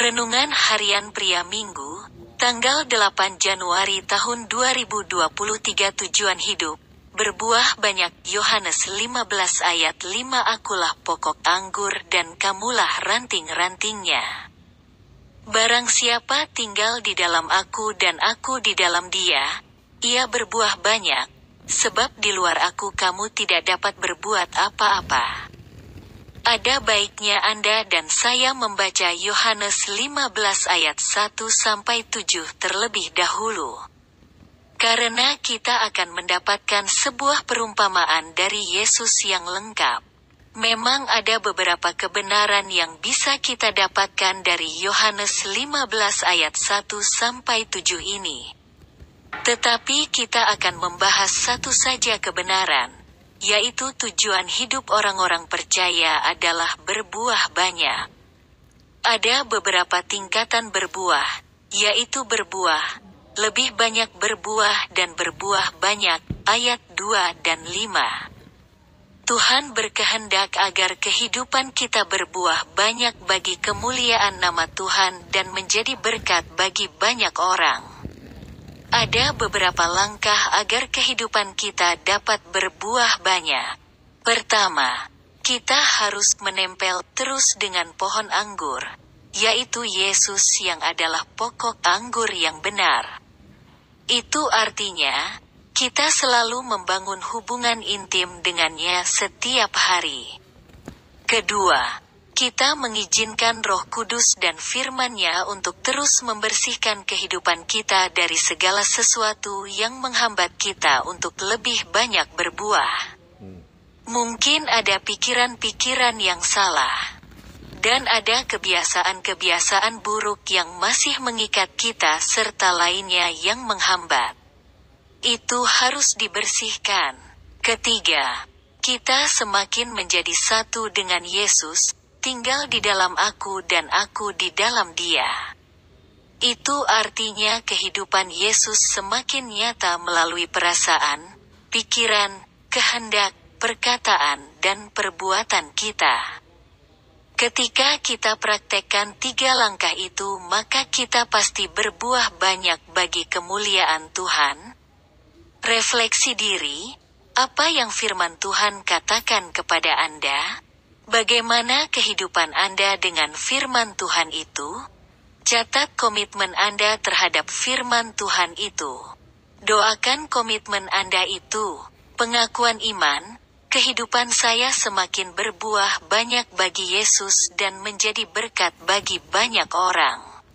Renungan Harian Pria Minggu, tanggal 8 Januari tahun 2023 Tujuan hidup, berbuah banyak Yohanes 15 ayat 5 Akulah pokok anggur dan kamulah ranting-rantingnya. Barang siapa tinggal di dalam aku dan aku di dalam dia, ia berbuah banyak, sebab di luar aku kamu tidak dapat berbuat apa-apa. Ada baiknya Anda dan saya membaca Yohanes 15 ayat 1 sampai 7 terlebih dahulu. Karena kita akan mendapatkan sebuah perumpamaan dari Yesus yang lengkap. Memang ada beberapa kebenaran yang bisa kita dapatkan dari Yohanes 15 ayat 1 sampai 7 ini. Tetapi kita akan membahas satu saja kebenaran yaitu tujuan hidup orang-orang percaya adalah berbuah banyak. Ada beberapa tingkatan berbuah, yaitu berbuah, lebih banyak berbuah dan berbuah banyak, ayat 2 dan 5. Tuhan berkehendak agar kehidupan kita berbuah banyak bagi kemuliaan nama Tuhan dan menjadi berkat bagi banyak orang. Ada beberapa langkah agar kehidupan kita dapat berbuah banyak. Pertama, kita harus menempel terus dengan pohon anggur, yaitu Yesus yang adalah pokok anggur yang benar. Itu artinya, kita selalu membangun hubungan intim dengannya setiap hari. Kedua, kita mengizinkan roh kudus dan firman-Nya untuk terus membersihkan kehidupan kita dari segala sesuatu yang menghambat kita untuk lebih banyak berbuah. Mungkin ada pikiran-pikiran yang salah. Dan ada kebiasaan-kebiasaan buruk yang masih mengikat kita serta lainnya yang menghambat. Itu harus dibersihkan. Ketiga, kita semakin menjadi satu dengan Yesus, tinggal di dalam aku dan aku di dalam dia. Itu artinya kehidupan Yesus semakin nyata melalui perasaan, pikiran, kehendak, perkataan, dan perbuatan kita. Ketika kita praktekkan tiga langkah itu, maka kita pasti berbuah banyak bagi kemuliaan Tuhan. Refleksi diri, apa yang firman Tuhan katakan kepada Anda? Bagaimana kehidupan Anda dengan firman Tuhan itu? Catat komitmen Anda terhadap firman Tuhan itu. Doakan komitmen Anda itu. Pengakuan iman, kehidupan saya semakin berbuah banyak bagi Yesus dan menjadi berkat bagi banyak orang.